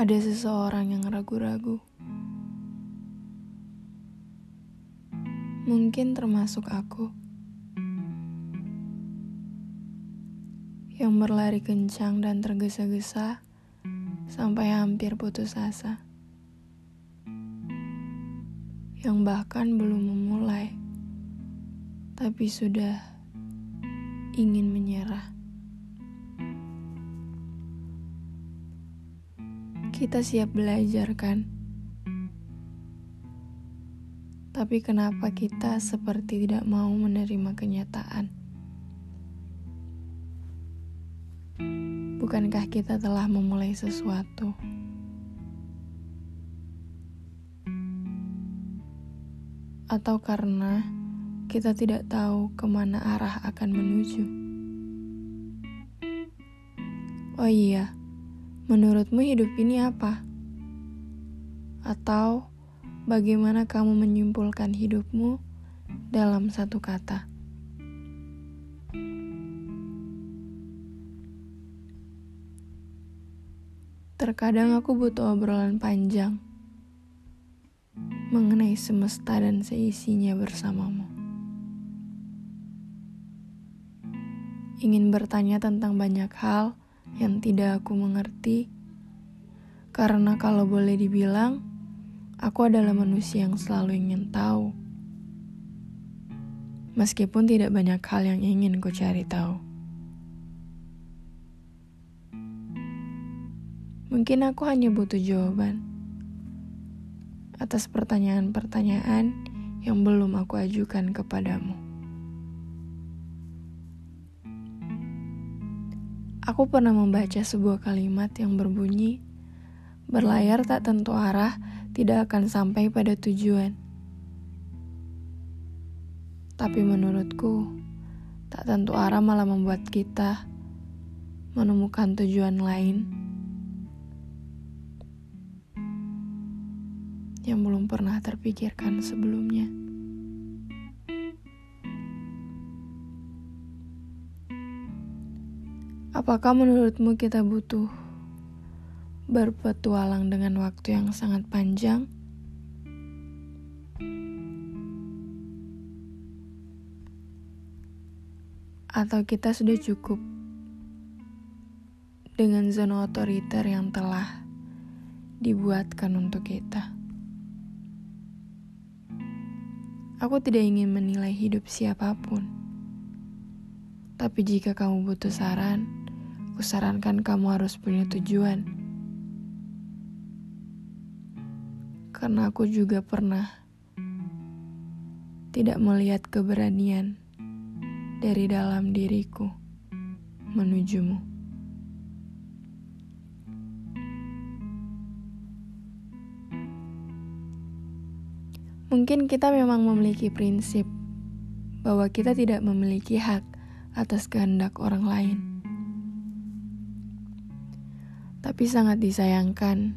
ada seseorang yang ragu-ragu. Mungkin termasuk aku. Yang berlari kencang dan tergesa-gesa sampai hampir putus asa. Yang bahkan belum memulai, tapi sudah ingin menyerah. Kita siap belajar, kan? Tapi kenapa kita seperti tidak mau menerima kenyataan? Bukankah kita telah memulai sesuatu? Atau karena kita tidak tahu ke mana arah akan menuju? Oh iya, Menurutmu hidup ini apa? Atau bagaimana kamu menyimpulkan hidupmu dalam satu kata? Terkadang aku butuh obrolan panjang mengenai semesta dan seisinya bersamamu. Ingin bertanya tentang banyak hal yang tidak aku mengerti, karena kalau boleh dibilang, aku adalah manusia yang selalu ingin tahu. Meskipun tidak banyak hal yang ingin ku cari tahu. Mungkin aku hanya butuh jawaban atas pertanyaan-pertanyaan yang belum aku ajukan kepadamu. Aku pernah membaca sebuah kalimat yang berbunyi, "Berlayar tak tentu arah, tidak akan sampai pada tujuan." Tapi menurutku, tak tentu arah malah membuat kita menemukan tujuan lain yang belum pernah terpikirkan sebelumnya. Apakah menurutmu kita butuh berpetualang dengan waktu yang sangat panjang? Atau kita sudah cukup dengan zona otoriter yang telah dibuatkan untuk kita? Aku tidak ingin menilai hidup siapa pun. Tapi jika kamu butuh saran, kusarankan kamu harus punya tujuan. Karena aku juga pernah tidak melihat keberanian dari dalam diriku menujumu. Mungkin kita memang memiliki prinsip bahwa kita tidak memiliki hak atas kehendak orang lain. Tapi sangat disayangkan,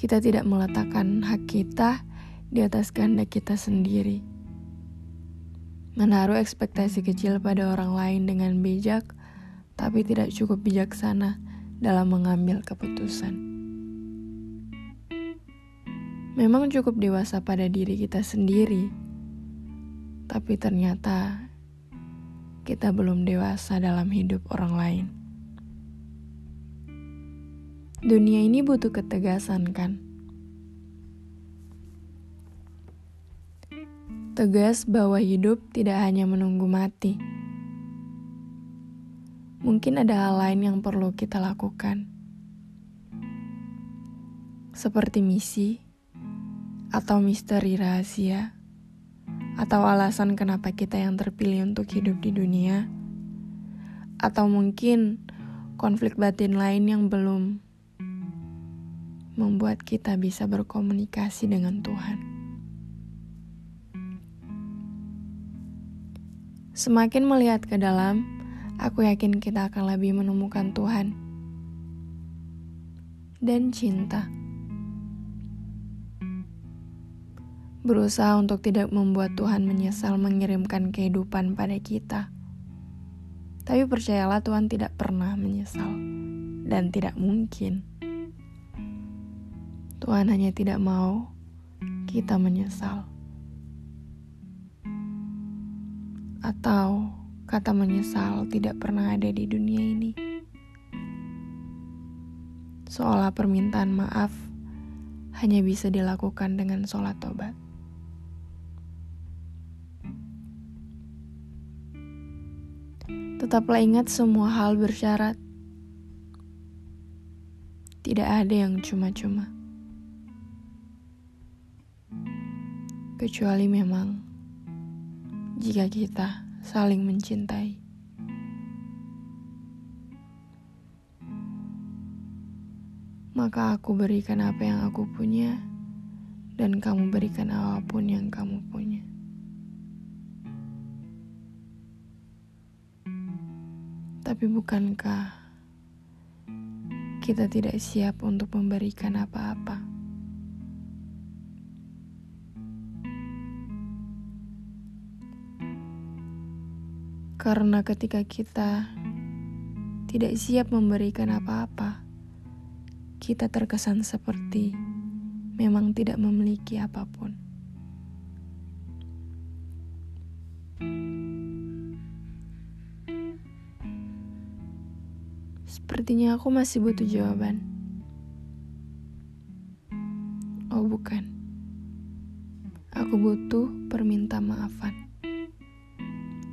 kita tidak meletakkan hak kita di atas kehendak kita sendiri. Menaruh ekspektasi kecil pada orang lain dengan bijak, tapi tidak cukup bijaksana dalam mengambil keputusan. Memang cukup dewasa pada diri kita sendiri, tapi ternyata kita belum dewasa dalam hidup orang lain. Dunia ini butuh ketegasan, kan? Tegas bahwa hidup tidak hanya menunggu mati. Mungkin ada hal lain yang perlu kita lakukan, seperti misi atau misteri rahasia, atau alasan kenapa kita yang terpilih untuk hidup di dunia, atau mungkin konflik batin lain yang belum membuat kita bisa berkomunikasi dengan Tuhan. Semakin melihat ke dalam, aku yakin kita akan lebih menemukan Tuhan dan cinta. Berusaha untuk tidak membuat Tuhan menyesal mengirimkan kehidupan pada kita. Tapi percayalah Tuhan tidak pernah menyesal dan tidak mungkin Tuhan hanya tidak mau kita menyesal. Atau kata menyesal tidak pernah ada di dunia ini. Seolah permintaan maaf hanya bisa dilakukan dengan sholat tobat. Tetaplah ingat semua hal bersyarat. Tidak ada yang cuma-cuma. Kecuali memang jika kita saling mencintai. Maka aku berikan apa yang aku punya, dan kamu berikan apa pun yang kamu punya. Tapi bukankah kita tidak siap untuk memberikan apa-apa? Karena ketika kita tidak siap memberikan apa-apa, kita terkesan seperti memang tidak memiliki apa pun. Sepertinya aku masih butuh jawaban. Oh, bukan. Aku butuh perminta maafan.